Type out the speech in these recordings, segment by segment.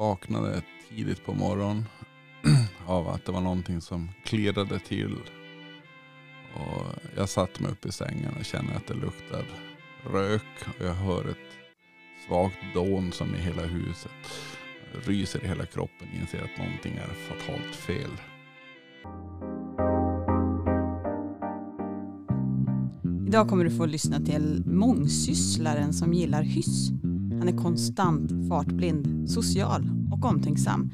vaknade tidigt på morgonen av att det var någonting som klirrade till. Och jag satte mig upp i sängen och kände att det luktar rök och jag hör ett svagt dån som i hela huset. Jag ryser i hela kroppen och inser att någonting är fatalt fel. Idag kommer du få lyssna till mångsysslaren som gillar hyss. Han är konstant fartblind, social och omtänksam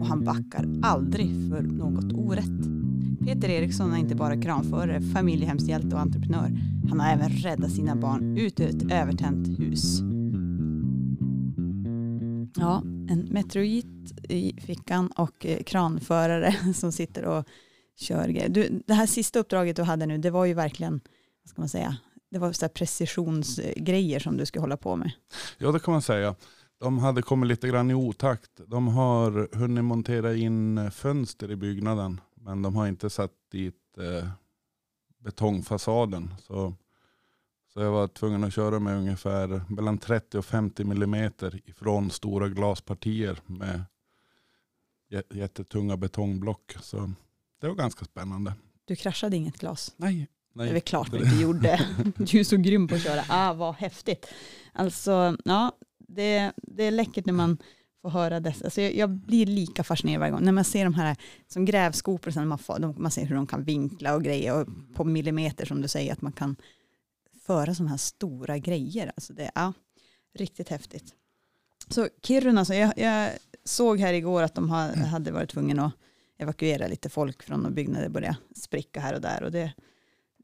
och han backar aldrig för något orätt. Peter Eriksson är inte bara kranförare, familjehemshjälte och entreprenör. Han har även räddat sina barn ut ur ett övertänt hus. Ja, en meteorit i fickan och eh, kranförare som sitter och kör grejer. Du, det här sista uppdraget du hade nu, det var ju verkligen, vad ska man säga, det var så precisionsgrejer som du skulle hålla på med. Ja det kan man säga. De hade kommit lite grann i otakt. De har hunnit montera in fönster i byggnaden. Men de har inte satt dit eh, betongfasaden. Så, så jag var tvungen att köra med ungefär mellan 30 och 50 millimeter ifrån stora glaspartier med jä- jättetunga betongblock. Så det var ganska spännande. Du kraschade inget glas. Nej, nej. Det är väl klart du inte gjorde. Du är så grym på att köra. Ah, vad häftigt. Alltså, ja, det, det är läckert när man får höra dessa. Alltså jag, jag blir lika fascinerad varje gång. När man ser de här som grävskopor, sen man, får, de, man ser hur de kan vinkla och grejer och på millimeter som du säger att man kan föra sådana här stora grejer. Alltså det är ja, riktigt häftigt. Så Kiruna, så jag, jag såg här igår att de ha, hade varit tvungna att evakuera lite folk från byggnader började spricka här och där. Och det,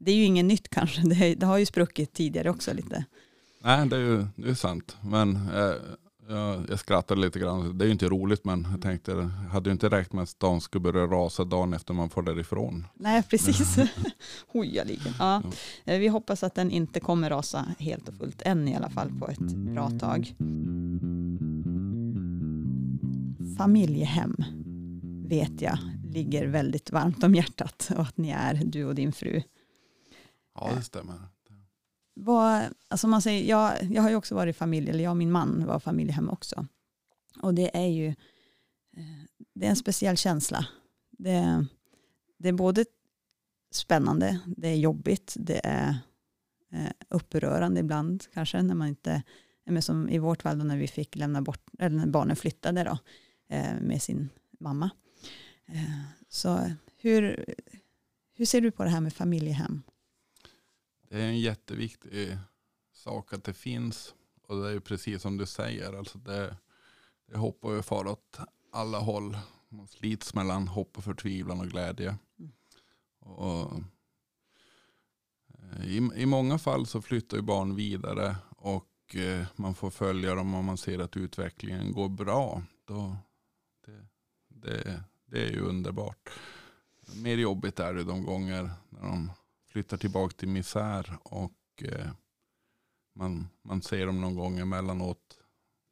det är ju inget nytt kanske. Det, det har ju spruckit tidigare också lite. Nej, det är ju det är sant. Men eh, jag, jag skrattade lite grann. Det är ju inte roligt men jag tänkte, jag hade ju inte räknat med att stan skulle börja rasa dagen efter man får därifrån. Nej, precis. Hojaligen. Ja. Eh, Vi hoppas att den inte kommer rasa helt och fullt än i alla fall på ett bra tag. Familjehem vet jag ligger väldigt varmt om hjärtat och att ni är, du och din fru. Ja, det stämmer. Vad, alltså man säger, jag, jag har ju också varit i familj, eller jag och min man var familjehem också. Och det är ju eh, det är en speciell känsla. Det, det är både spännande, det är jobbigt, det är eh, upprörande ibland kanske när man inte, men som i vårt fall då när vi fick lämna bort, eller när barnen flyttade då, eh, med sin mamma. Eh, så hur, hur ser du på det här med familjehem? Det är en jätteviktig sak att det finns. Och det är ju precis som du säger. Alltså det, det hoppar ju far åt alla håll. Man slits mellan hopp och förtvivlan och glädje. Mm. Och, eh, i, I många fall så flyttar ju barn vidare. Och eh, man får följa dem om man ser att utvecklingen går bra. Då, det, det, det är ju underbart. Mer jobbigt är det de gånger när de flyttar tillbaka till misär och eh, man, man ser dem någon gång emellanåt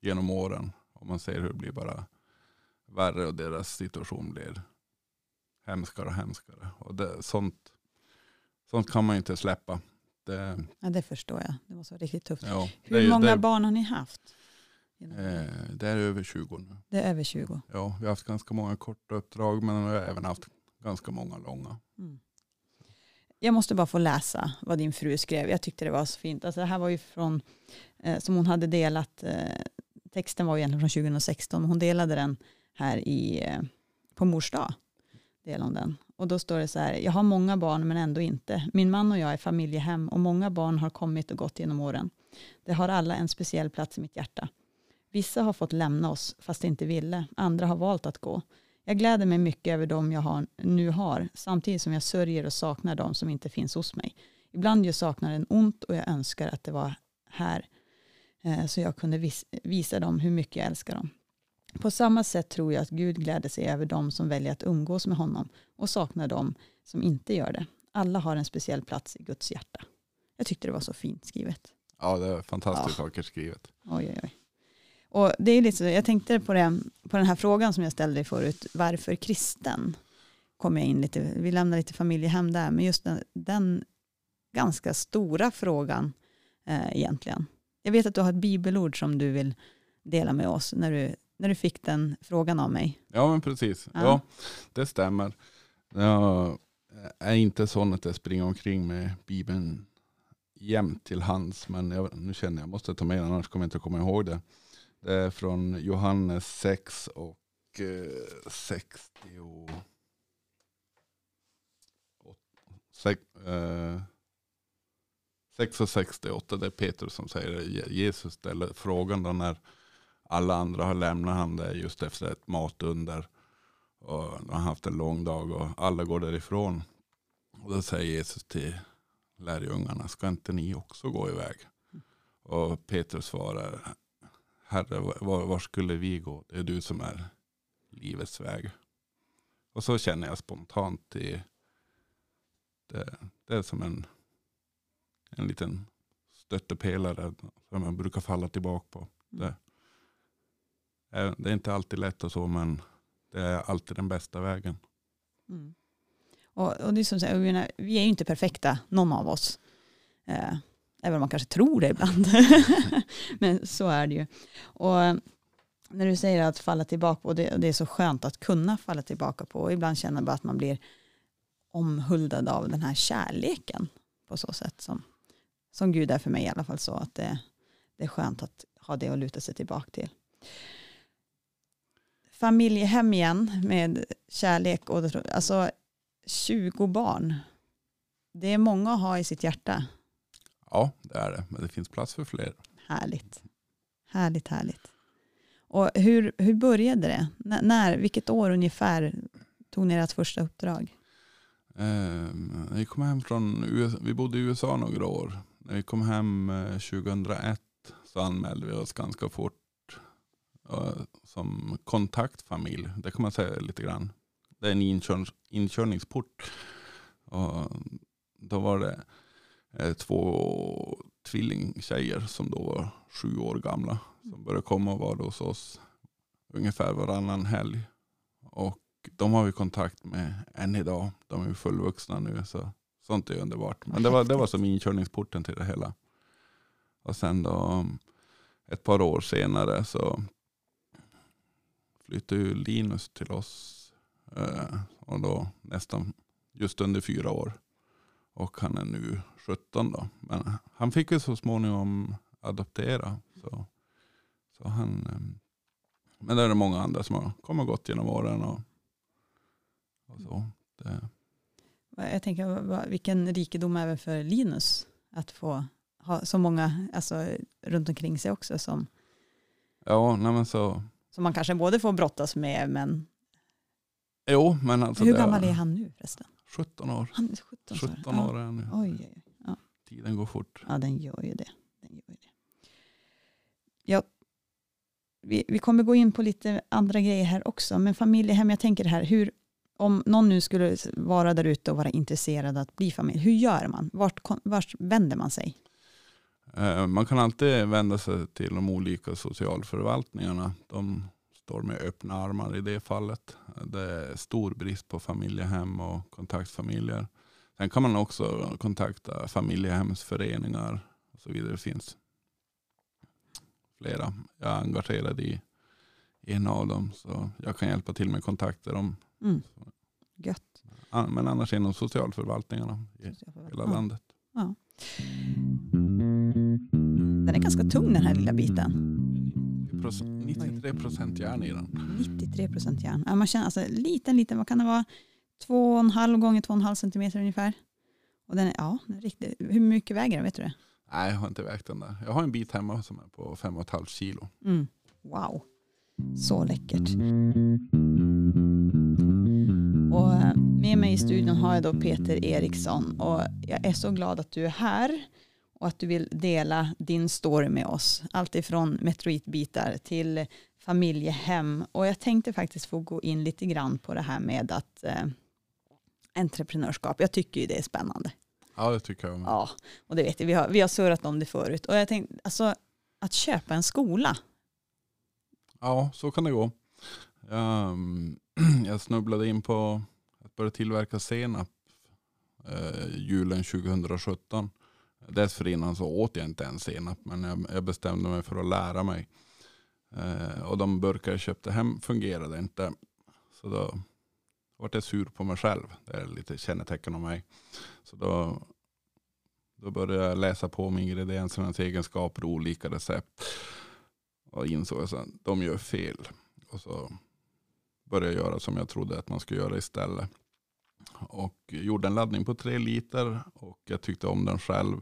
genom åren och man ser hur det blir bara värre och deras situation blir hemskare och hemskare. Och det, sånt, sånt kan man ju inte släppa. Det, Ja, det förstår jag. Det var så riktigt tufft. ja, Hur ju- många det, barn har ni haft? eh, det är över 20 nu. Det är över 20. Ja, vi har haft ganska många korta uppdrag men vi har även haft ganska många långa. Mm. Jag måste bara få läsa vad din fru skrev. Jag tyckte det var så fint. Alltså det här var ju från, eh, som hon hade delat, eh, texten var ju egentligen från 2016, men hon delade den här i, eh, på mors dag. Delade hon den. Och då står det så här, jag har många barn men ändå inte. Min man och jag är familjehem och många barn har kommit och gått genom åren. Det har alla en speciell plats i mitt hjärta. Vissa har fått lämna oss fast de inte ville. Andra har valt att gå. Jag gläder mig mycket över dem jag har, nu har, samtidigt som jag sörjer och saknar dem som inte finns hos mig. Ibland gör saknaden ont och jag önskar att det var här eh, så jag kunde vis, visa dem hur mycket jag älskar dem. På samma sätt tror jag att Gud gläder sig över dem som väljer att umgås med honom och saknar dem som inte gör det. Alla har en speciell plats i Guds hjärta. Jag tyckte det var så fint skrivet. Ja, det är fantastiskt Ja. vackert skrivet. Oj, oj, oj. Och det är lite jag tänkte på, det, på den här frågan som jag ställde förut, varför kristen? Kom jag in lite, vi lämnar lite familjehem där, men just den, den ganska stora frågan eh, egentligen. Jag vet att du har ett bibelord som du vill dela med oss när du när du fick den frågan av mig. Ja men precis. Ja. Ja, det stämmer. Jag är inte sån att jag springer omkring med Bibeln jämt till hands. Men jag, nu känner jag, jag måste ta med den annars kommer jag inte komma ihåg det. Det är från Johannes 6 och eh, 60. Sex, eh, 6 och 68, det är Petrus som säger det. Jesus ställer frågan då när alla andra har lämnat han där just efter ett matunder. Och de har haft en lång dag och alla går därifrån. Och då säger Jesus till lärjungarna, ska inte ni också gå iväg? Och Petrus svarar, Herre var, var skulle vi gå? Det är du som är livets väg. Och så känner jag spontant i det, det är som en, en liten stöttepelare som man brukar falla tillbaka på. Det, är- det är inte alltid lätt och så men det är alltid den bästa vägen. Mm. Och, och det är som jag menar, vi är ju inte perfekta, någon av oss. Eh, även om man kanske tror det ibland. Men så är det ju. Och eh, när du säger att falla tillbaka på, det, det är så skönt att kunna falla tillbaka på. Och ibland känner jag bara att man blir omhuldad av den här kärleken på så sätt som, som Gud är för mig i alla fall så att det, det är skönt att ha det att luta sig tillbaka till. Familjehem igen med kärlek och alltså 20 barn. Det är många att ha i sitt hjärta. Ja det är det men det finns plats för fler. Härligt. Härligt, härligt. Och hur, hur började det? N- när, vilket år ungefär tog ni ert första uppdrag? Eh, vi kom hem från USA, vi bodde i USA några år. När vi kom hem eh, 2001 så anmälde vi oss ganska fort eh, som kontaktfamilj. Det kan man säga lite grann. Det är en inkör, inkörningsport. Och då var det eh, Eh, två tvillingtjejer som då var sju år gamla. Som började komma och vara hos oss ungefär varannan helg. Och de har vi kontakt med än idag. De är ju fullvuxna nu. Så sånt är underbart. Men det var, det var som inkörningsporten till det hela. Och sen då mm, ett par år senare så flyttade ju Linus till oss. Eh, och då nästan just under fyra år. Och han är nu 17 då. Men han fick ju så småningom adoptera. Så, så han, eh, men det är det många andra som har kommit och gått genom åren. Och, och så. Det, Jag tänker vilken rikedom även för Linus att få ha så många alltså, runt omkring sig också som, ja, nej så. som man kanske både får brottas med men Jo, men alltså. hur gammal är han nu förresten? 17 år. Han är 17, sa du? 17 Ja. år är han nu. Oj, oj, oj. Tiden går fort. Ja, den gör ju det. Den gör ju det. Ja, vi, vi kommer gå in på lite andra grejer här också, men familjehem, jag tänker här, hur, om någon nu skulle vara där ute och vara intresserad att bli familj, hur gör man? Vart, vart vänder man sig? Eh, Man kan alltid vända sig till de olika socialförvaltningarna. De står med öppna armar i det fallet. Det är stor brist på familjehem och kontaktfamiljer. Sen kan man också kontakta familjehemsföreningar och så vidare. Det finns flera. Jag är engagerad i en av dem så jag kan hjälpa till med kontakter. Om, Mm. Gött. men annars inom socialförvaltningarna i hela Ja. landet. Den är ganska tung den här lilla biten. 93 procent järn i den. 93 procent järn. Ja, man känner alltså liten, liten, vad kan det vara? Två och en halv gånger två och en halv centimeter ungefär. Och den är, ja, den är riktigt, hur mycket väger den, vet du det? Nej, jag har inte vägt den där. Jag har en bit hemma som är på 5,5 kilo. Mm. Wow, så läckert. Och eh, med mig i studion har jag då Peter Eriksson och jag är så glad att du är här och att du vill dela din story med oss. Allt ifrån meteoritbitar till familjehem och jag tänkte faktiskt få gå in lite grann på det här med att eh, entreprenörskap. Jag tycker ju det är spännande. Ja, det tycker jag. med. Ja, och det vet jag, vi har, vi har surrat om det förut. Och jag tänkte, alltså att köpa en skola, Ja, så kan det gå. Jag, mm, jag snubblade in på att börja tillverka senap eh, julen 2017. Dessförinnan så åt jag inte ens senap men jag, jag bestämde mig för att lära mig. Eh, och de burkar jag köpte hem fungerade inte. Så då vart jag sur på mig själv. Det är lite kännetecken av mig. Så då, då började jag läsa på om ingrediensernas egenskaper och olika recept. Och insåg att de gör fel. Och så började jag göra som jag trodde att man skulle göra istället. Och gjorde en laddning på tre liter och jag tyckte om den själv.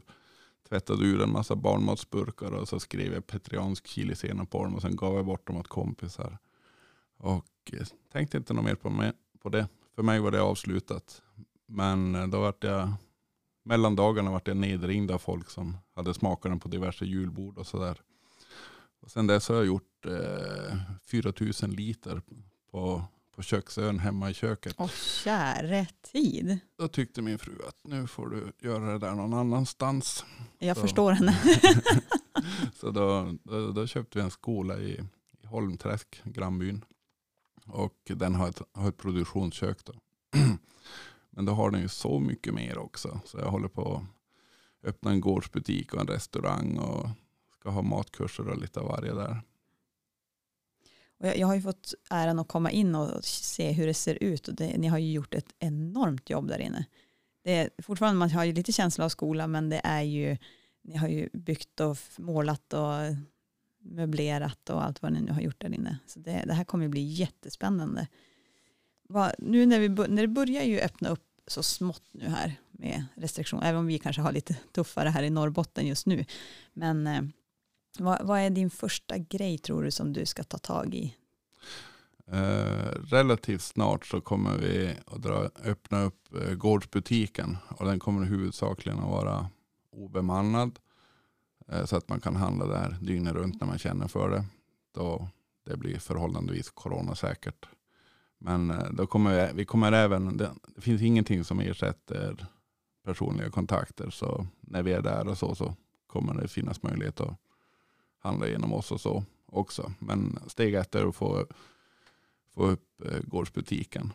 Tvättade ur en massa barnmatsburkar och så skrev jag petriansk chilisenap på dem och sen gav jag bort dem åt kompisar. Och eh, tänkte inte något mer på, mig, på det. För mig var det avslutat. Men eh, då vart jag, mellan dagarna vart jag nedringd av folk som hade smakat den på diverse julbord och sådär. Och sen dess har jag gjort eh, 4000 liter på, på köksön hemma i köket. Åh käre tid. Då tyckte min fru att nu får du göra det där någon annanstans. Jag Så. förstår henne. Så då, då, då köpte vi en skola i, i Holmträsk, grannbyn. Och den har ett, har ett produktionskök. Då. Men då har den ju så mycket mer också. Så jag håller på att öppna en gårdsbutik och en restaurang. Och ska ha matkurser och lite av varje där. Och jag, jag har ju fått äran att komma in och se hur det ser ut och det, ni har ju gjort ett enormt jobb där inne. Det är, fortfarande man har ju lite känsla av skola men det är ju, ni har ju byggt och målat och möblerat och allt vad ni nu har gjort där inne. Så det, det här kommer ju bli jättespännande. Va, nu när, vi, när det börjar ju öppna upp så smått nu här med restriktioner, även om vi kanske har lite tuffare här i Norrbotten just nu. Men eh, vad, vad, är din första grej tror du som du ska ta tag i? Eh, relativt snart så kommer vi att dra, öppna upp eh, gårdsbutiken och den kommer huvudsakligen att vara obemannad. Eh, så att man kan handla där dygnet runt när man känner för det. Då det blir förhållandevis coronasäkert. Men eh, då kommer vi, vi kommer även, det, det finns ingenting som ersätter personliga kontakter. Så när vi är där och så, så kommer det finnas möjlighet att handla genom oss och så också. Men steg ett är att få, få upp eh, gårdsbutiken.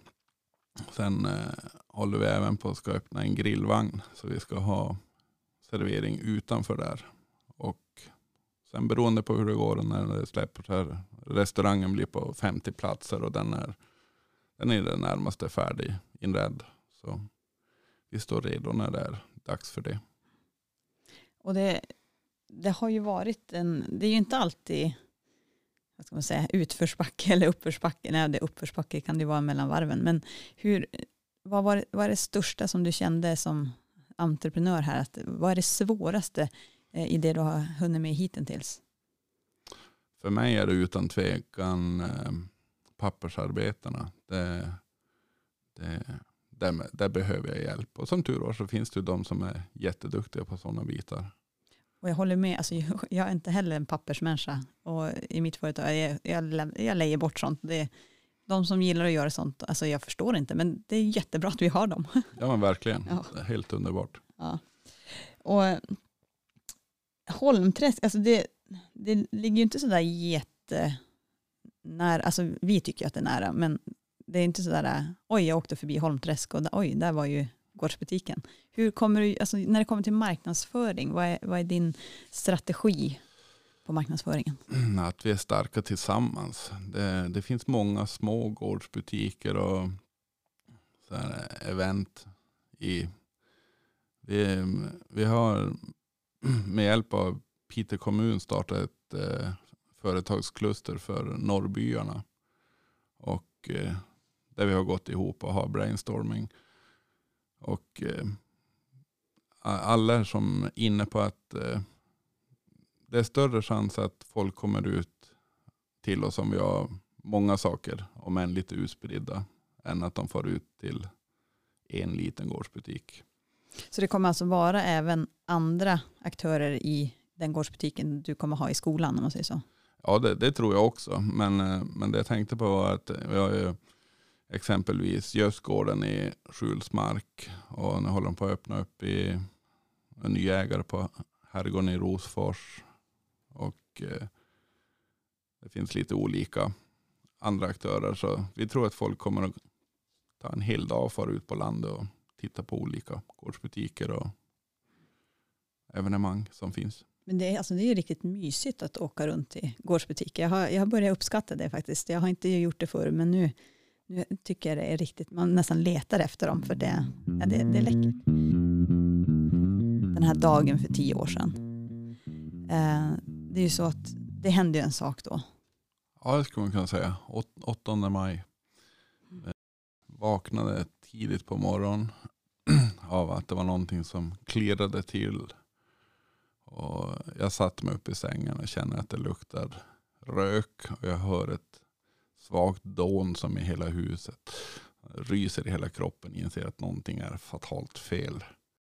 Sen eh, håller vi även på att ska öppna en grillvagn. Så vi ska ha servering utanför där. Och sen beroende på hur det går när det släpper så här. Restaurangen blir på 50 platser och den är, den är det närmaste färdig inredd. Så vi står redo när det är dags för det. Och det, det har ju varit en, det är ju inte alltid vad ska man säga, utförsbacke eller uppförsbacke. Nej, det uppförsbacke kan det vara mellan varven. Men hur, vad, var, vad är det största som du kände som entreprenör här? Att, vad är det svåraste eh, i det du har hunnit med hittills? För mig är det utan tvekan eh, pappersarbetena. Det, det, där, där behöver jag hjälp. Och som tur var så finns det ju de som är jätteduktiga på sådana bitar. Och jag håller med, alltså, jag är inte heller en pappersmänniska. Och i mitt företag, jag, jag, jag lejer bort sånt. Det, de som gillar att göra sånt, alltså jag förstår inte, men det är jättebra att vi har dem. Ja men verkligen, ja. helt underbart. Ja. Och Holmträsk, alltså det, det ligger ju inte sådär jätte nära, alltså vi tycker att det är nära, men det är inte sådär, oj jag åkte förbi Holmträsk och oj där var ju gårdsbutiken. Hur kommer du, alltså när det kommer till marknadsföring, vad är, vad är din strategi på marknadsföringen? Mm, att vi är starka tillsammans. Det, det finns många små gårdsbutiker och så eh, event. i. Vi, vi har med hjälp av Piteå kommun startat ett eh, företagskluster för norrbyarna. Och eh, där vi har gått ihop och har brainstorming. Och eh, alla som är inne på att eh, det är större chans att folk kommer ut till oss om vi har många saker, om än lite utspridda, än att de får ut till en liten gårdsbutik. Så det kommer alltså vara även andra aktörer i den gårdsbutiken du kommer ha i skolan om man säger så? Ja det, det tror jag också. Men, eh, men det jag tänkte på var att vi har ju exempelvis Gösgården i Skjulsmark och nu håller de på att öppna upp i en ny ägare på herrgården i Rosfors. Och eh, det finns lite olika andra aktörer. Så vi tror att folk kommer att ta en hel dag och fara ut på landet och titta på olika gårdsbutiker och evenemang som finns. Men det är, alltså, det är riktigt mysigt att åka runt i gårdsbutiker. Jag har, jag har börjat uppskatta det faktiskt. Jag har inte gjort det förr, men nu, nu tycker jag det är riktigt. Man nästan letar efter dem, för det, ja, det, det är läckert. Den här dagen för tio år sedan. Eh, det är ju så att det hände ju en sak då. Ja, det skulle man kunna säga. 8 maj. Eh, vaknade tidigt på morgonen av att det var någonting som klirrade till. Och jag satte mig upp i sängen och känner att det luktar rök och jag hör ett svagt dån som i hela huset. Ryser i hela kroppen, inser att någonting är fatalt fel.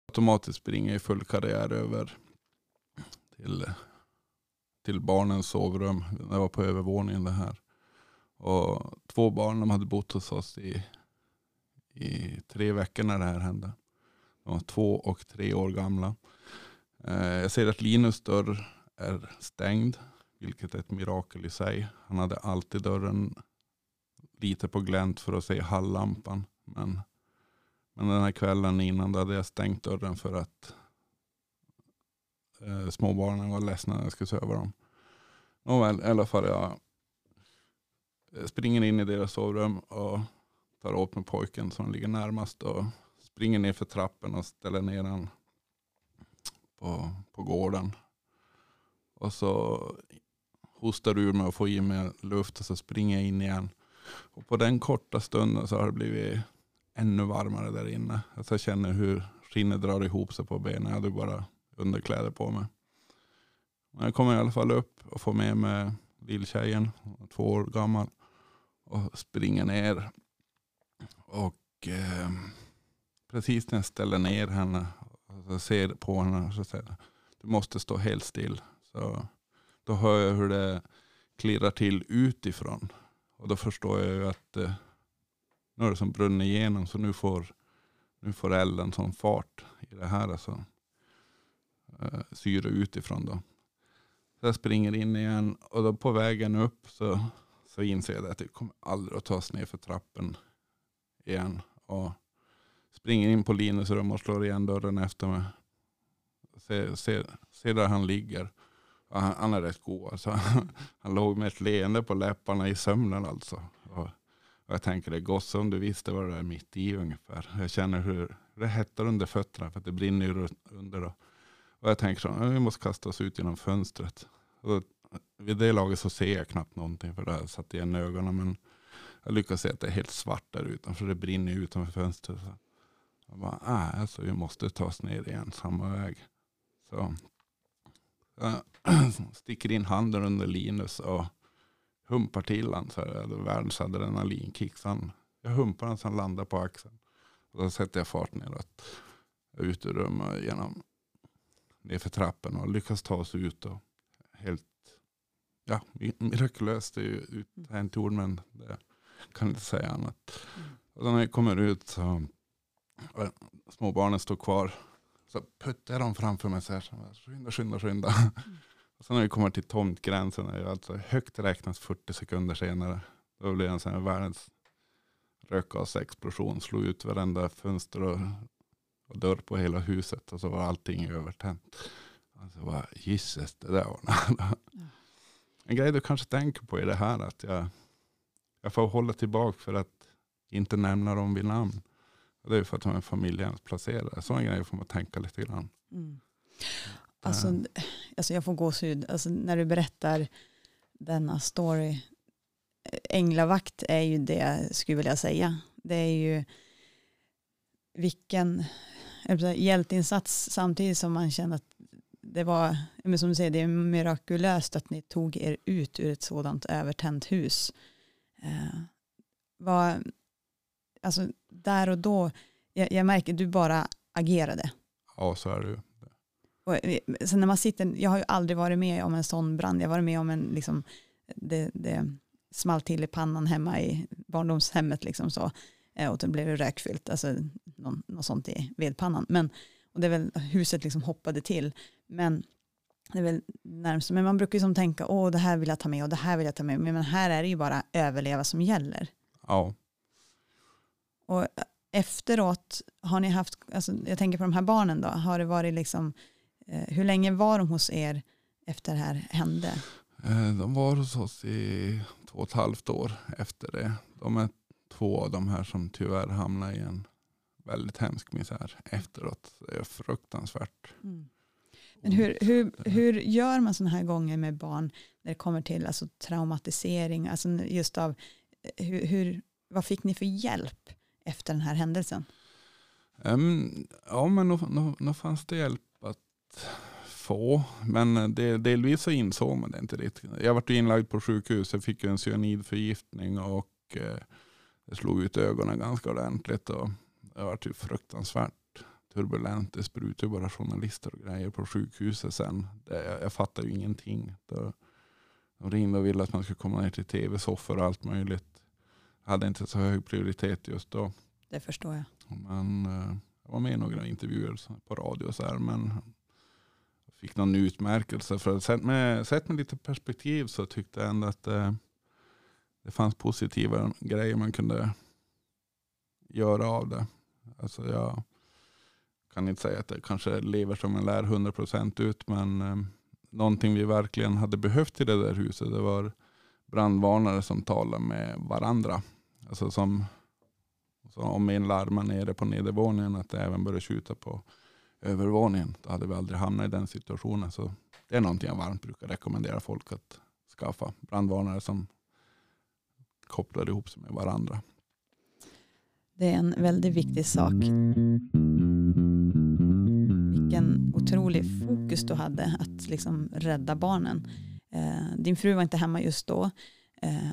Automatiskt springer jag i full karriär över till, till barnens sovrum. Det var på övervåningen det här. Och två barn de hade bott hos oss i, i tre veckor när det här hände. De var två och tre år gamla. Eh, jag ser att Linus dörr är stängd, vilket är ett mirakel i sig. Han hade alltid dörren lite på glänt för att se hallampan. Men, men den här kvällen innan hade jag stängt dörren för att eh, småbarnen var ledsna när jag skulle söva dem. Nåväl, i alla fall jag springer in i deras sovrum och tar åt mig pojken som ligger närmast och springer ner för trappen och ställer ner den på, på gården. Och så hostar ur mig och får i mig luft och så springer jag in igen. Och på den korta stunden så har det blivit ännu varmare där inne. Alltså jag känner hur skinnet drar ihop sig på benen. Jag hade bara underkläder på mig. Men jag kommer i alla fall upp och får med mig lilltjejen, två år gammal. Och springer ner. Och eh, precis när jag ställer ner henne och ser på henne så säger du måste stå helt still. Så då hör jag hur det klirrar till utifrån. Och då förstår jag ju att eh, nu är det som brunnit igenom så nu får, nu får elden sån fart i det här. Alltså, eh, syre utifrån då. Så jag springer in igen och då på vägen upp så, så inser jag att det kommer aldrig att tas ner för trappen igen. Och springer in på Linus rum och slår igen dörren efter mig. Ser, ser, ser där han ligger. Han, han, är rätt god. Alltså. Han låg med ett leende på läpparna i sömnen alltså. Och, och jag tänker det gosse om du visste vad det är mitt i ungefär. Jag känner hur det hettar under fötterna för att det brinner ju under. Då. Och jag tänker så, vi måste kasta oss ut genom fönstret. Och vid det laget så ser jag knappt någonting för det har satt igen ögonen. Men jag lyckas se att det är helt svart där utanför. Det brinner utanför fönstret. Så jag bara, äh, alltså vi måste ta oss ner igen samma väg. Så sticker in handen under Linus och humpar till. Så här, världens adrenalinkick. jag humpar honom så han landar på axeln. Och så sätter jag fart neråt. Ut ur rummet genom nerför trappen och lyckas ta oss ut. Och helt ja, mirakulöst. Det är ju ett ord men det kan inte säga annat. Och när jag kommer ut så småbarnen står kvar så puttar jag dem framför mig så här. Så skynda, skynda, skynda. Mm. Och sen när vi kommer till tomtgränsen alltså högt räknat 40 sekunder senare. Då blir det en sån här världens rökgasexplosion. Slog ut varenda fönster och, och dörr på hela huset. Och så var allting övertänt. Alltså bara, gisses, det där var nära. En grej du kanske tänker på är det här att jag, jag får hålla tillbaka för att inte nämna dem vid namn. Det är för att de är familjehemsplacerade. Sådana grejer får man tänka lite grann. Mm. Alltså, alltså jag får gåshud alltså när du berättar denna story. Änglavakt är ju det jag skulle vilja säga. Det är ju vilken hjälteinsats samtidigt som man känner att det var, men som du säger, det är mirakulöst att ni tog er ut ur ett sådant övertänt hus. Eh, vad, alltså där och då, jag, jag märker du bara agerade. Ja, så är det ju. Och, eh, sen när man sitter, jag har ju aldrig varit med om en sån brand, jag har varit med om en, liksom, det, det small till i pannan hemma i barndomshemmet liksom så, eh, och då blev det rökfyllt, alltså någon, något sånt i vedpannan. Men, och det är väl, huset liksom hoppade till, men det är väl närmast, men man brukar ju som tänka, åh det här vill jag ta med och det här vill jag ta med, men här är det ju bara överleva som gäller. Ja. Och efteråt, har ni haft, alltså, jag tänker på de här barnen då, har det varit liksom Eh, hur länge var de hos er efter det här hände? Eh, de var hos oss i två och ett halvt år efter det. De är två av de här som tyvärr hamnade i en väldigt hemsk misär efteråt. Det är fruktansvärt. Mm. Men hur, hur, hur gör man sådana här gånger med barn när det kommer till alltså, traumatisering? Alltså just av, eh, hur, hur, vad fick ni för hjälp efter den här händelsen? Um, ja, men nog fanns det hjälp att få. Men det, delvis så insåg man det inte riktigt. Jag var inlagd på sjukhus. Jag fick en cyanidförgiftning och eh, det slog ut ögonen ganska ordentligt. Och det var typ fruktansvärt turbulent. Det sprutade bara journalister och grejer på sjukhuset sen. Det, jag, jag fattade ju ingenting. Då, de ringde och ville att man skulle komma ner till tv-soffor och allt möjligt. Hade inte så hög prioritet just då. Det förstår jag. Men eh, jag var med i några intervjuer på radio och så här, men fick någon utmärkelse. För sett med, sett med lite perspektiv så tyckte jag ändå att det, eh, det fanns positiva grejer man kunde göra av det. Alltså jag kan inte säga att det kanske lever som en lär 100% ut, men eh, någonting vi verkligen hade behövt i det där huset, det var brandvarnare som talade med varandra. Alltså som, så om en larmar nere på nedervåningen att det även börjar skjuta på övervåningen. Då hade vi aldrig hamnat i den situationen. Så det är någonting jag varmt brukar rekommendera folk att skaffa. Brandvarnare som kopplar ihop sig med varandra. Det är en väldigt viktig sak. Vilken otrolig fokus du hade att liksom rädda barnen. Eh, din fru var inte hemma just då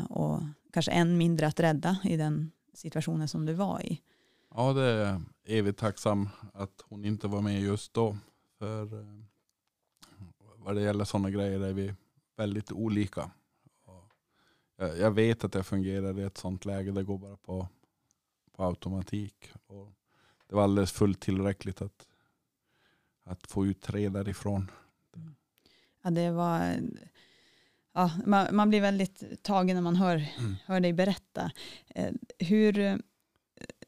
och kanske än mindre att rädda i den situationen som du var i. Ja, det är evigt tacksam att hon inte var med just då. För eh, vad det gäller sådana grejer är vi väldigt olika. Jag vet att jag fungerar i ett sådant läge. Det går bara på, på automatik. Och det var alldeles fullt tillräckligt att, att få ut tre därifrån. Ja, det var, ja, man, man blir väldigt tagen när man hör, mm. hör dig berätta. Eh, hur,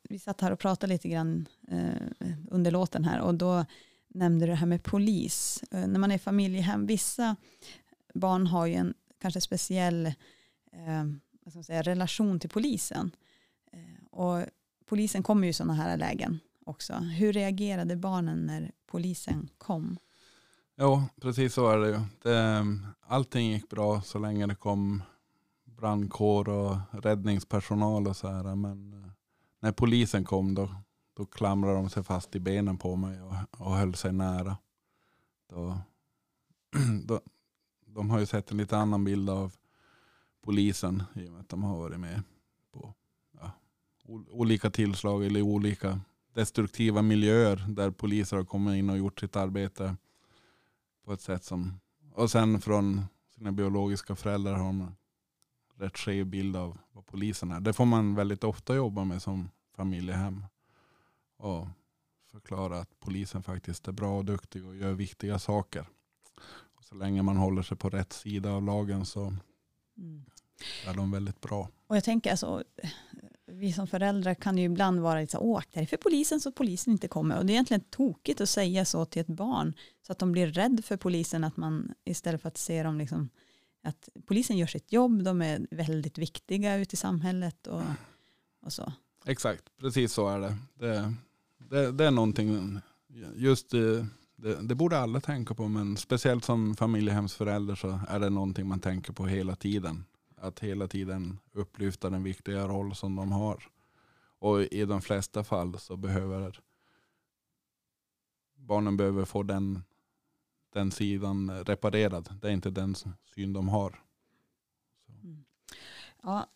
vi satt här och pratade lite grann eh, under låten här och då nämnde du det här med polis. Eh, när man är familjehem, vissa barn har ju en kanske speciell eh, vad ska man säga, relation till polisen. Eh, och polisen kommer ju i sådana här lägen också. Hur reagerade barnen när polisen kom? Ja, precis så är det ju. Det, ehm, allting gick bra så länge det kom brandkår och räddningspersonal och så här. Men eh, när polisen kom då, då klamrade de sig fast i benen på mig och, och höll sig nära. Då, då, de har ju sett en lite annan bild av polisen i och med att de har varit med på ja, olika tillslag eller olika destruktiva miljöer där poliser har kommit in och gjort sitt arbete på ett sätt som och sen från sina biologiska föräldrar har de rätt skev bild av vad polisen är. Det får man väldigt ofta jobba med som familjehem. Och förklara att polisen faktiskt är bra och duktig och gör viktiga saker. Och så länge man håller sig på rätt sida av lagen så mm. är de väldigt bra. Och jag tänker alltså, vi som föräldrar kan ju ibland vara lite så åk det är för polisen så polisen inte kommer. Och det är egentligen tokigt att säga så till ett barn så att de blir rädd för polisen att man istället för att se dem liksom att polisen gör sitt jobb, de är väldigt viktiga ute i samhället och, och så. Exakt, precis så är det. Det, det, det är någonting, just det, det, borde alla tänka på, men speciellt som familjehemsförälder så är det någonting man tänker på hela tiden. Att hela tiden upplyfta den viktiga roll som de har. Och i de flesta fall så behöver barnen behöver få den den sidan reparerad. Det är inte den syn de har. Mm. Ja,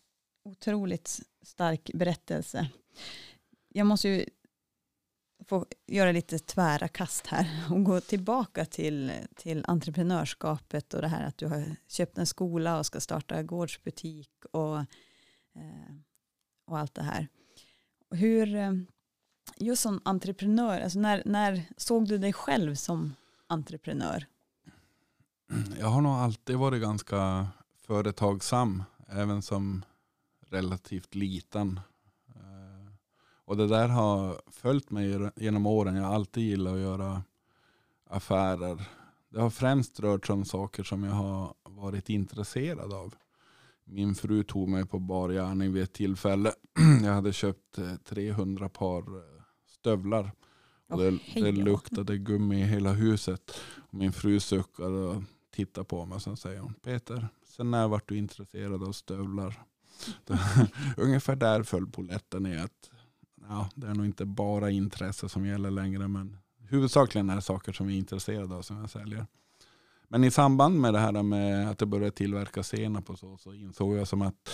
otroligt stark berättelse. Jag måste ju få göra lite tvära kast här och gå tillbaka till, till entreprenörskapet och det här att du har köpt en skola och ska starta gårdsbutik och, eh, och allt det här. Hur, eh, just som entreprenör, alltså när, när såg du dig själv som entreprenör? Jag har nog alltid varit ganska företagsam, även som relativt liten. Eh, och det där har följt mig genom åren. Jag har alltid gillat att göra affärer. Det har främst rört sig om saker som jag har varit intresserad av. Min fru tog mig på bar gärning vid ett tillfälle. Jag hade köpt 300 par stövlar. Och det, det luktade gummi i hela huset. Och min fru suckade och tittade på mig. Sen säger hon, Peter, sen när vart du intresserad av stövlar? Ungefär där föll polletten ner. Att, ja, det är nog inte bara intresse som gäller längre. Men huvudsakligen är det saker som vi är intresserade av som jag säljer. Men i samband med det här med att jag började tillverka senap och så, så insåg jag som att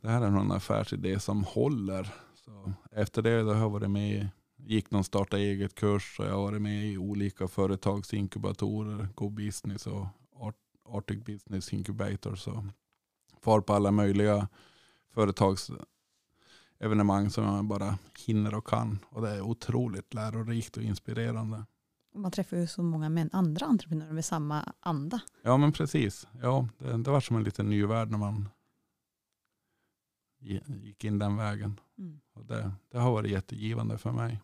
det här är någon affärsidé som håller. Så efter det har jag varit med gick någon starta eget kurs och jag har varit med i olika företagsinkubatorer, Go Business och Arctic Business Incubator. Så far på alla möjliga företags företagsevenemang som jag bara hinner och kan. Och det är otroligt lärorikt och inspirerande. Man träffar ju så många andra entreprenörer med samma anda. Ja men precis. Ja, det, det var som en liten ny värld när man gick in den vägen. Mm. Och det, det har varit jättegivande för mig.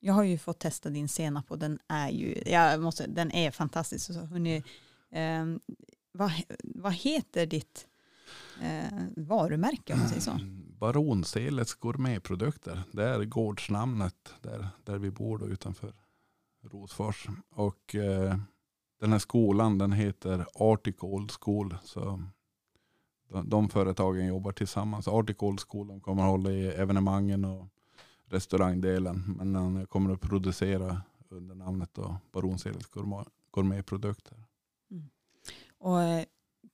Jag har ju fått testa din senap och den är ju, jag måste, den är fantastisk. Så, hörni, eh, vad, vad heter ditt eh, varumärke om man säger så? Baronselets gourmetprodukter. Det är gårdsnamnet där, där vi bor då utanför Rosfors. Och eh, den här skolan den heter Arctic Old School. Så de, de företagen jobbar tillsammans. Arctic Old School de kommer att hålla i evenemangen och restaurangdelen. Men jag kommer att producera under namnet då Baronselets gourmetprodukter. Mm. Och eh,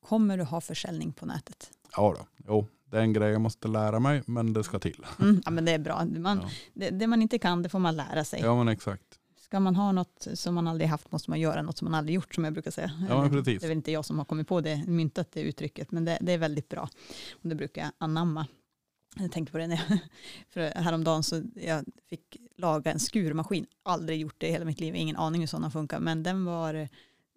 kommer du ha försäljning på nätet? Ja, då. Jo, det är en grej jag måste lära mig, men det ska till. Mm, ja, men det är bra. Man, ja. det, det, man inte kan, det får man lära sig. Ja, men exakt. Ska man ha något som man aldrig haft måste man göra något som man aldrig gjort, som jag brukar säga. Ja, men precis. Det är väl inte jag som har kommit på det, myntat det uttrycket, men det, det är väldigt bra. Och det brukar jag anamma. Jag tänkte på det när jag, för häromdagen så jag fick laga en skurmaskin. Aldrig gjort det i hela mitt liv, ingen aning hur sådana funkar. Men den var,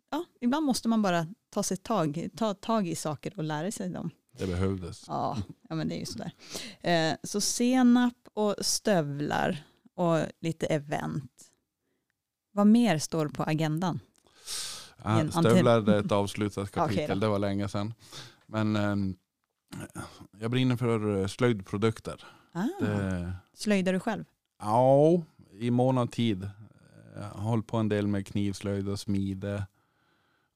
ja, ibland måste man bara ta sig tag, ta tag i saker och lära sig dem. Det behövdes. Ja, ja men det är ju sådär. Eh, så senap och stövlar och lite event. Vad mer står på agendan? Ja, stövlar är ett avslutat kapitel, okay, det var länge sedan. Men ehm, jag brinner för eh, slöjdprodukter. Ah, det, slöjdar du själv? Ja, i mån av tid. Jag har hållit på en del med knivslöjd och smide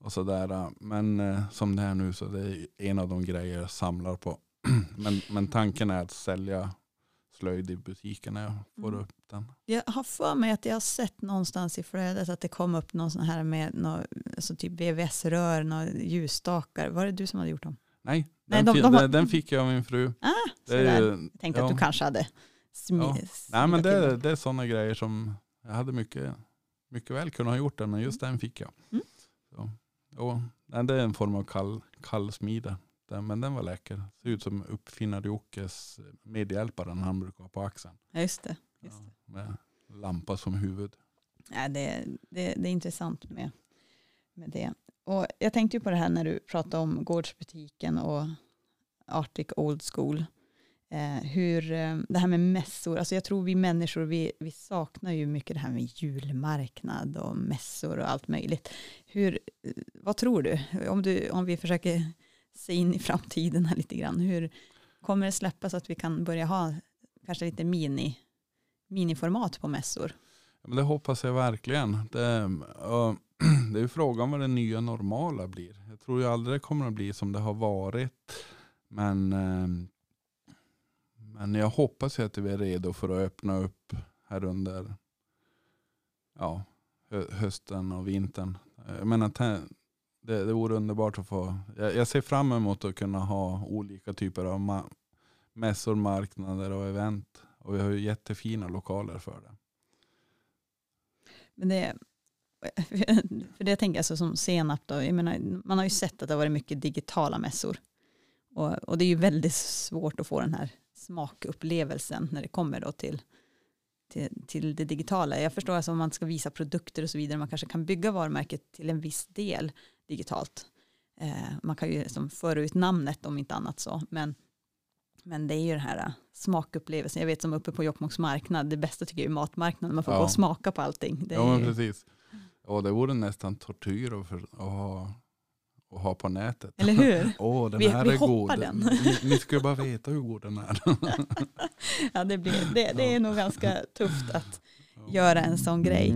och sådär. Men eh, som det är nu så det är en av de grejer jag samlar på. men, men tanken är att sälja slöjd i butiken när jag får mm. upp den. Jag har för mig att jag har sett någonstans i flödet att det kom upp någon sån här med någon, alltså typ VVS-rör, ljusstakar. Var det du som hade gjort dem? Nej, den, Nej, de, de har... den fick jag av min fru. Ah, det jag tänkte ja. att du kanske hade ja. Nej men det, det är sådana grejer som jag hade mycket, mycket väl kunnat ha gjort den, men just den fick jag. Mm. Och, det är en form av kall, kallsmide. Den, men den var läcker. Ser ut som uppfinnare Jockes medhjälpare han brukar ha på axeln. Just det. Just det. Ja, med lampa som huvud. Ja, det, det, det är intressant med, med det. Och jag tänkte ju på det här när du pratade om gårdsbutiken och Arctic Old School. Eh, hur, eh, det här med mässor, alltså jag tror vi människor vi, vi saknar ju mycket det här med julmarknad och mässor och allt möjligt. Hur, eh, vad tror du? Om, du, om vi försöker se in i framtiden här lite grann, hur kommer det släppas att vi kan börja ha kanske lite mini, miniformat på mässor? Ja, men det hoppas jag verkligen. Det, uh, det är frågan vad det nya normala blir. Jag tror ju aldrig det kommer att bli som det har varit. Men, eh, men jag hoppas att vi är redo för att öppna upp här under ja, hösten och vintern. Jag menar, det, det vore underbart att få. Jag, jag ser fram emot att kunna ha olika typer av ma mässor, marknader och event. Och vi har ju jättefina lokaler för det. Men det, för det jag tänker som senap då, jag menar, man har ju sett att det har varit mycket digitala mässor. Och, och det är ju väldigt svårt att få den här smakupplevelsen när det kommer då till, till, till det digitala. Jag förstår alltså om man ska visa produkter och så vidare, man kanske kan bygga varumärket till en viss del digitalt. Eh, man kan ju liksom föra ut namnet om inte annat så, men, men det är ju den här smakupplevelsen. Jag vet som uppe på Jokkmokks marknad, det bästa tycker jag är matmarknaden, man får ja. gå och smaka på allting. Det ja, men precis. Ja, det vore nästan tortyr att, för, att, ha, att ha på nätet. Eller hur? Åh, den Vi- här vi är god. den. Ni, ni ska bara veta hur god den är. Ja, det, blir, det, det är nog ganska tufft att göra en sån grej.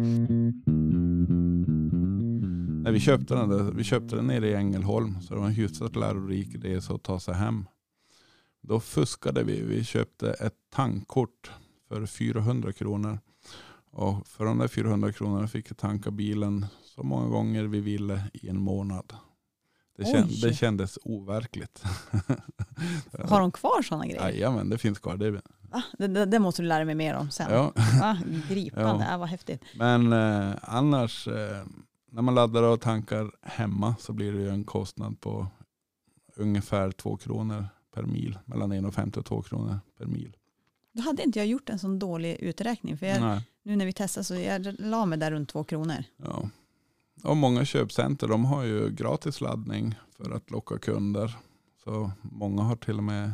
Nej, vi, köpte den där, vi köpte den nere i Ängelholm. Så det var en hyfsat lärorik resa att ta sig hem. Då fuskade vi. Vi köpte ett tankkort för 400 kronor. Och för de där 400 kronorna fick jag tanka bilen så många gånger vi ville i en månad. Det, kän, Oj. det kändes overkligt. Har de kvar sådana grejer? Jajamän, det finns kvar. Det? Det, det, måste du lära mig mer om sen. ja. Va? Gripande, Ja. ja. vad häftigt. Men eh, annars, eh, när man laddar och tankar hemma så blir det ju en kostnad på ungefär två kronor per mil. Mellan 1,50 och 2 kronor per mil. Då hade inte jag gjort en sån dålig uträkning. För jag, nu när vi testade så jag la mig där runt två kronor. ja. Och många köpcenter de har ju gratis laddning för att locka kunder. Så många har till och med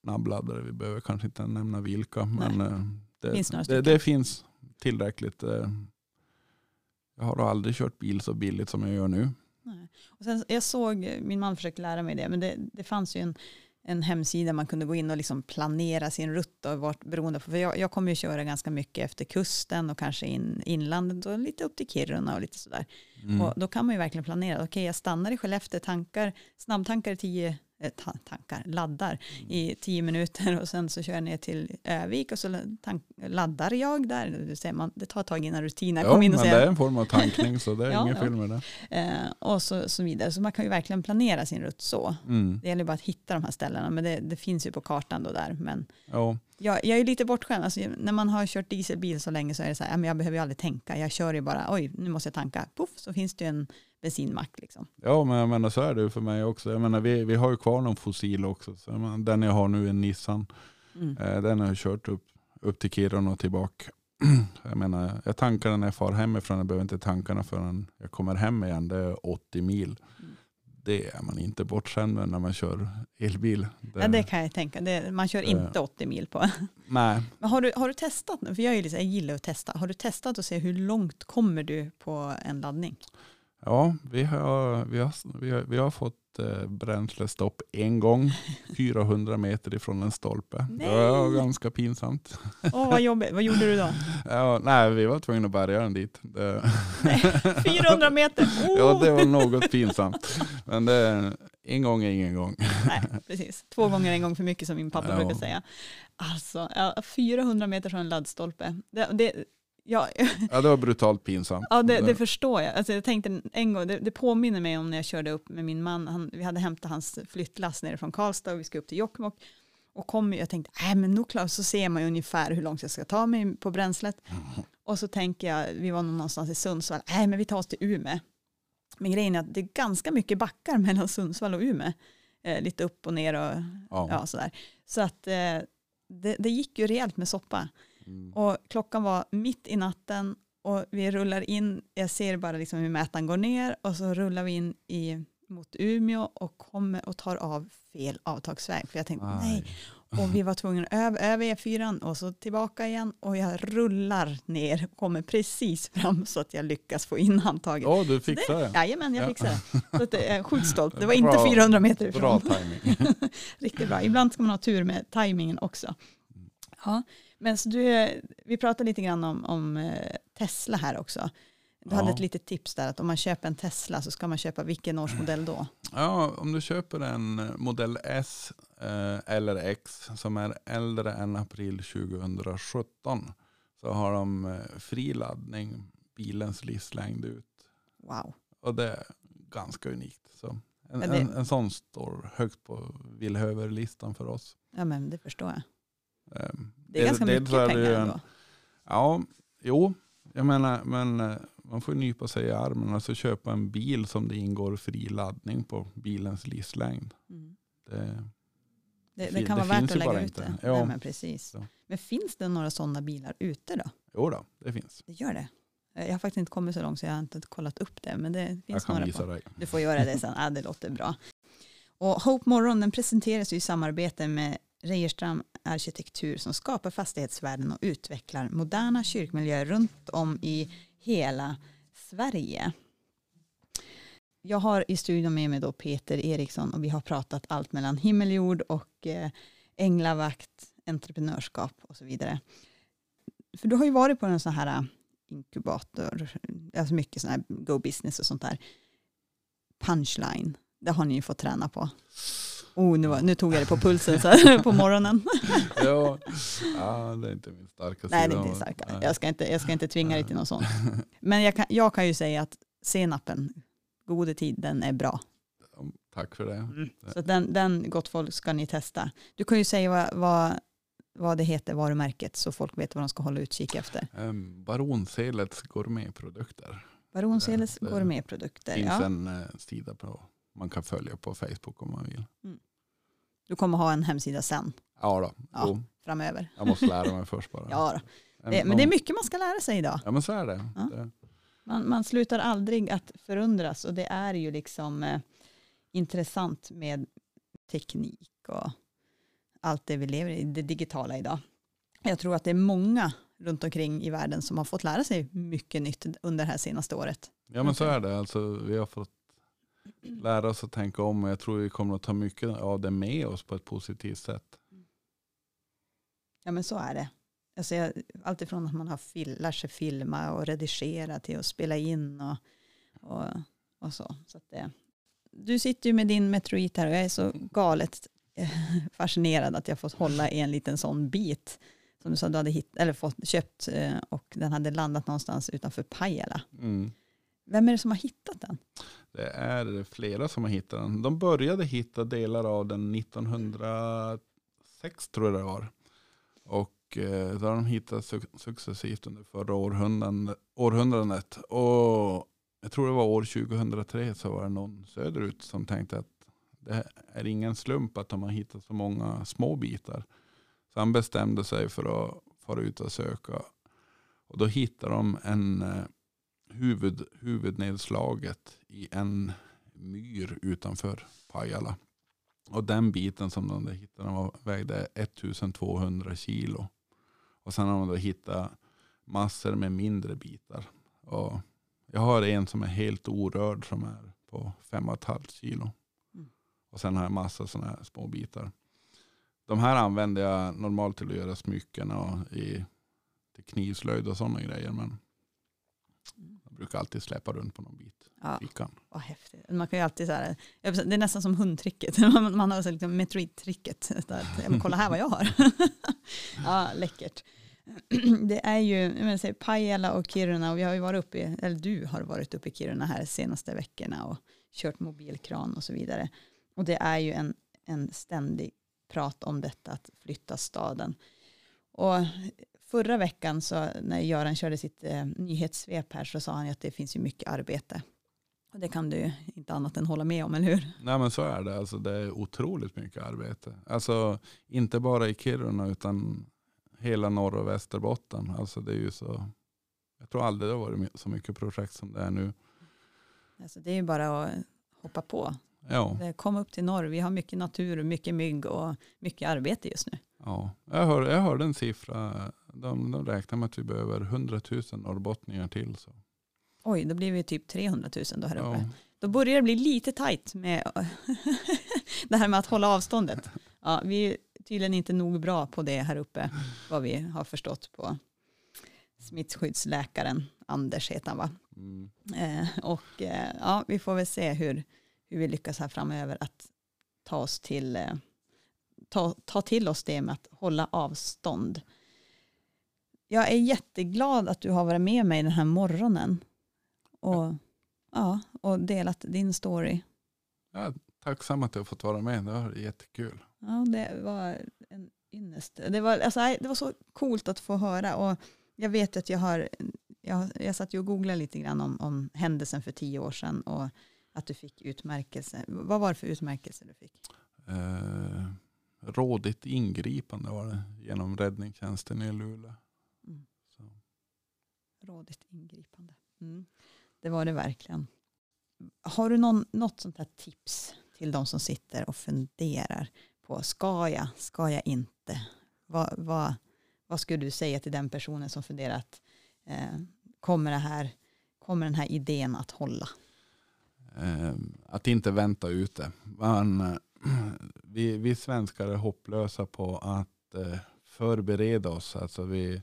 snabbladdare. Vi behöver kanske inte nämna vilka. Men eh, det, Finns det, det finns tillräckligt. eh. Jag har aldrig kört bil så billigt som jag gör nu. Nej. Och sen, jag såg, min man försökte lära mig det, men det, det fanns ju en, en hemsida man kunde gå in och liksom planera sin rutt och vart beroende på. För jag, jag kommer ju köra ganska mycket efter kusten och kanske in inlandet och lite upp till Kiruna och lite sådär. Mm. Och då kan man ju verkligen planera. Okej, jag stannar i Skellefteå, tankar, snabbtankar i tio, eh, ta, tankar, laddar i tio minuter och sen så kör jag ner till Övik och så laddar jag där. Det, säger man, det tar ett tag innan rutinen Ja, kommer in men och det säger är en form av tankning så det är Ja, ingen ja. fel med det. eh, och så, så vidare. Så man kan ju verkligen planera sin rutt så. Mm. Det gäller bara att hitta de här ställena, men det, det finns ju på kartan då där. Men Ja, jag, jag är lite bortskämd. Alltså, när man har kört dieselbil så länge så är det så här, men jag behöver ju aldrig tänka. Jag kör ju bara, oj, nu måste jag tanka. Puff, så finns det ju en bensinmack. Liksom. ja, men jag menar så är det ju för mig också. Jag menar, vi, vi har ju kvar någon fossil också. Så jag menar, den jag har nu är Nissan. Mm. Eh, den har jag kört upp, upp till Kiruna och tillbaka. Jag menar, jag tankar den när jag far hemifrån. Jag behöver inte tanka den förrän jag kommer hem igen. Det är 80 mil. Mm. Det är man inte bortskämd med när man kör elbil. Det, Ja, det kan jag tänka. Det, man kör det- inte 80 mil på. Nej, Men har du, har du testat? För jag, är lite, jag gillar att testa. Har du testat och se hur långt kommer du på en laddning? Ja, vi har, vi har, vi har, vi har fått eh, bränslestopp en gång, 400 meter ifrån en stolpe. Det var Nej. ganska pinsamt. Åh, vad jobbigt. Vad gjorde du då? Ja, nej, vi var tvungna att bärga den dit. Det, 400 meter! Oh! ja, det var något pinsamt. Men det, en gång är ingen gång. Nej, precis. Två gånger en gång för mycket som min pappa Ja. brukar säga. Alltså, ja, 400 meter från en laddstolpe. Det, det, ja, Ja, det var brutalt pinsamt. ja, det, det förstår jag. Alltså, jag tänkte en gång, det, det påminner mig om när jag körde upp med min man. Han, vi hade hämtat hans flyttlass nere från Karlstad och vi ska upp till Jokkmokk. Och kom, jag tänkte, nej men nog klart, så ser man ju ungefär hur långt jag ska ta mig på bränslet. Och så tänker jag, vi var någonstans i Sundsvall, nej men vi tar oss till Umeå. Men grejen är att det är ganska mycket backar mellan Sundsvall och Umeå. Eh, lite upp och ner och Ja. ja, sådär. Så att eh, det, det gick ju rejält med soppa. Mm. Och klockan var mitt i natten och vi rullar in, jag ser bara liksom hur mätaren går ner och så rullar vi in i, mot Umeå och kommer och tar av fel avtagsväg. För jag tänkte nej, Aj. och vi var tvungna över, över E4 och så tillbaka igen och jag rullar ner och kommer precis fram så att jag lyckas få in handtaget. Ja, du fixade det, jajamän, jag Ja. fixade det. Så det är sjukt stolt. Det var inte Bra. 400 meter Bra ifrån. timing. Riktigt bra. Ibland ska man ha tur med tajmingen också. Ja, men så du, vi pratade lite grann om, om eh, Tesla här också. Du hade Ja. ett litet tips där att om man köper en Tesla så ska man köpa vilken årsmodell då? Ja, om du köper en eh, modell S eh, eller X som är äldre än april 2017 så har de fri laddning bilens livslängd ut. Wow. Och det är ganska unikt. Så en, det- en, en sån står högt på villhöverlistan för oss. Ja, men det förstår jag. Det är ganska dels mycket det pengar ju ändå. Ja, jo, jag menar, men eh, man får nypa sig i armen. Alltså köpa en bil som det ingår fri laddning på bilens livslängd. Mm. Det, Det, Det det kan det vara värt att lägga ut det. Ja. Nej, men precis. Så. Men finns det några sådana bilar ute då? jo då, det finns. Det gör det. Eh, Jag har faktiskt inte kommit så långt så jag har inte kollat upp det. Men det Jag finns kan några visa på. dig. Du får göra det sen. Ja, det låter bra. Och Hope Morgon den presenteras ju i samarbete med Reijerström Arkitektur som skapar fastighetsvärden och utvecklar moderna kyrkmiljöer runt om i hela Sverige. Jag har i studion med mig då Peter Eriksson och vi har pratat allt mellan himmel och jord och eh, änglavakt, entreprenörskap och så vidare. För du har ju varit på en sån här eh, inkubator, alltså mycket sån här go business och sånt där. Punchline, det har ni ju fått träna på. Oh, nu, var, nu tog jag det på pulsen så här, på morgonen. ja, ja, det är inte min starka sida. Nej, det är inte starka. Jag ska inte, jag ska inte tvinga dig till något sånt. Men jag kan, jag kan ju säga att senapen, gode tid, den är bra. Tack för det. Mm. Så den, den, gott folk, ska ni testa. Du kan ju säga vad, vad, vad det heter, varumärket, så folk vet vad de ska hålla utkik efter. Um, Baronselets gourmetprodukter. Baronselets gourmetprodukter, Det finns ja. en uh, sida på man kan följa på Facebook om man vill. Mm. Du kommer ha en hemsida sen? Ja, då. Ja, framöver. Jag måste lära mig först bara. ja, det, men det är mycket man ska lära sig idag. Ja, men så är det. Ja. det. Man, man, slutar aldrig att förundras och det är ju liksom eh, intressant med teknik och allt det vi lever i, det digitala idag. Jag tror att det är många runt omkring i världen som har fått lära sig mycket nytt under det här senaste året. Ja men så är det. Alltså, vi har fått lära oss att tänka om och jag tror vi kommer att ta mycket av det med oss på ett positivt sätt. Ja men så är det. Alltså jag, alltifrån att man har fil, lär sig filma och redigera till att spela in och, och, och så. så det, du sitter ju med din Metroid här och jag är så galet eh, fascinerad att jag fått hålla i en liten sån bit som du sa du hade hit, eller fått, köpt eh, och den hade landat någonstans utanför Pajala. Mm. Vem är det som har hittat den? Det är flera som har hittat den. De började hitta delar av den 1906 tror jag det var. Och eh, då har de hittat successivt under förra århundradet. Och jag tror det var år 2003 så var det någon söderut som tänkte att det är ingen slump att de har hittat så många små bitar. Så han bestämde sig för att fara ut och söka. Och då hittade de en eh, huvud, huvudnedslaget i en myr utanför Pajala. Och den biten som de hittade var, vägde 1200 kilo. Och sen har de då hittat massor med mindre bitar. Och jag har en som är helt orörd som är på 5,5 kilo. Mm. Och sen har jag massa sådana här små bitar. De här använder jag normalt till att göra smycken och i, till knivslöjd och sådana grejer. Men jag brukar alltid släppa runt på någon bit ja. fickan. Vad häftigt. Man kan ju alltid så här, det är nästan som hundtricket. Man, man har så liksom Metroid-tricket. Kolla här vad jag har. ja, läckert. Det är ju, jag säger, Pajala och Kiruna och vi har ju varit uppe, eller du har varit uppe i Kiruna här senaste veckorna och kört mobilkran och så vidare. Och det är ju en, en ständig prat om detta att flytta staden. Och förra veckan så när Göran körde sitt eh, nyhetssvep här så sa han att det finns ju mycket arbete. Och det kan du inte annat än hålla med om, eller hur? Nej men så är det. Alltså, det är otroligt mycket arbete. Alltså inte bara i Kiruna utan hela norr och Västerbotten. Alltså, det är ju så, jag tror aldrig det har varit så mycket projekt som det är nu. Alltså, det är ju bara att hoppa på. Ja. Kom upp till norr. Vi har mycket natur, mycket mygg och mycket arbete just nu. Ja, jag, hör, jag hörde en siffra de, de räknar med att vi behöver 100 000 norrbottningar till. Så. Oj, då blir vi typ 300 000 då här uppe. Ja. Då börjar det bli lite tajt med det här med att hålla avståndet. Ja, vi är tydligen inte nog bra på det här uppe, vad vi har förstått på smittskyddsläkaren Anders heter han va? Mm. Eh, och eh, ja, vi får väl se hur, hur vi lyckas här framöver att ta oss till eh, ta, ta till oss det med att hålla avstånd. Jag är jätteglad att du har varit med mig den här morgonen och, ja, och delat din story. Ja, tacksam att du har fått vara med. Det var jättekul. Ja, det var en ynnest. Det var, alltså, det var så coolt att få höra. Och jag vet att jag har, jag, jag satt ju och googlade lite grann om, om händelsen för tio år sedan och att du fick utmärkelse. Vad var det för utmärkelse du fick? Eh, rådigt ingripande var det genom räddningstjänsten i Luleå. Rådigt ingripande. Mm. Det var det verkligen. Har du någon, något sånt här tips till de som sitter och funderar på ska jag, ska jag inte? Vad, vad, vad skulle du säga till den personen som funderar att eh, kommer det här kommer den här idén att hålla? Eh, att inte vänta ute. Man, vi, vi svenskar är hopplösa på att eh, förbereda oss. Alltså vi,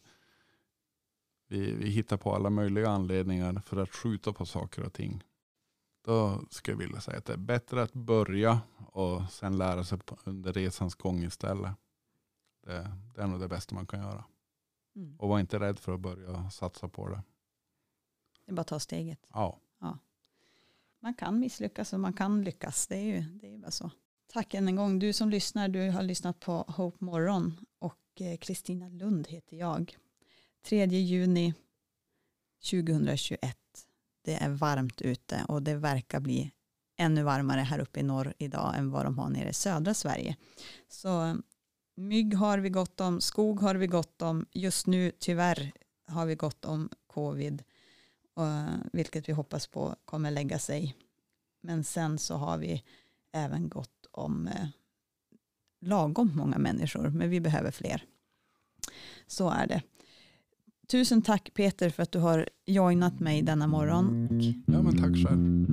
vi, vi hittar på alla möjliga anledningar för att skjuta på saker och ting. Då skulle jag vilja säga att det är bättre att börja och sen lära sig under resans gång istället. Det, det är nog det bästa man kan göra. Mm. Och var inte rädd för att börja satsa på det. Det är bara att ta steget. Ja. ja. Man kan misslyckas och man kan lyckas. Det är ju det är bara så. Tack än en gång. Du som lyssnar, du har lyssnat på Hope Morgon och eh, Kristina Lund heter jag. 3 juni 2021. Det är varmt ute och det verkar bli ännu varmare här uppe i norr idag än vad de har nere i södra Sverige. Så mygg har vi gott om, skog har vi gott om. Just nu tyvärr har vi gott om covid, vilket vi hoppas på kommer lägga sig. Men sen så har vi även gott om eh, lagom många människor, men vi behöver fler. Så är det. Tusen tack Peter för att du har joinat mig denna morgon. Ja, men tack själv.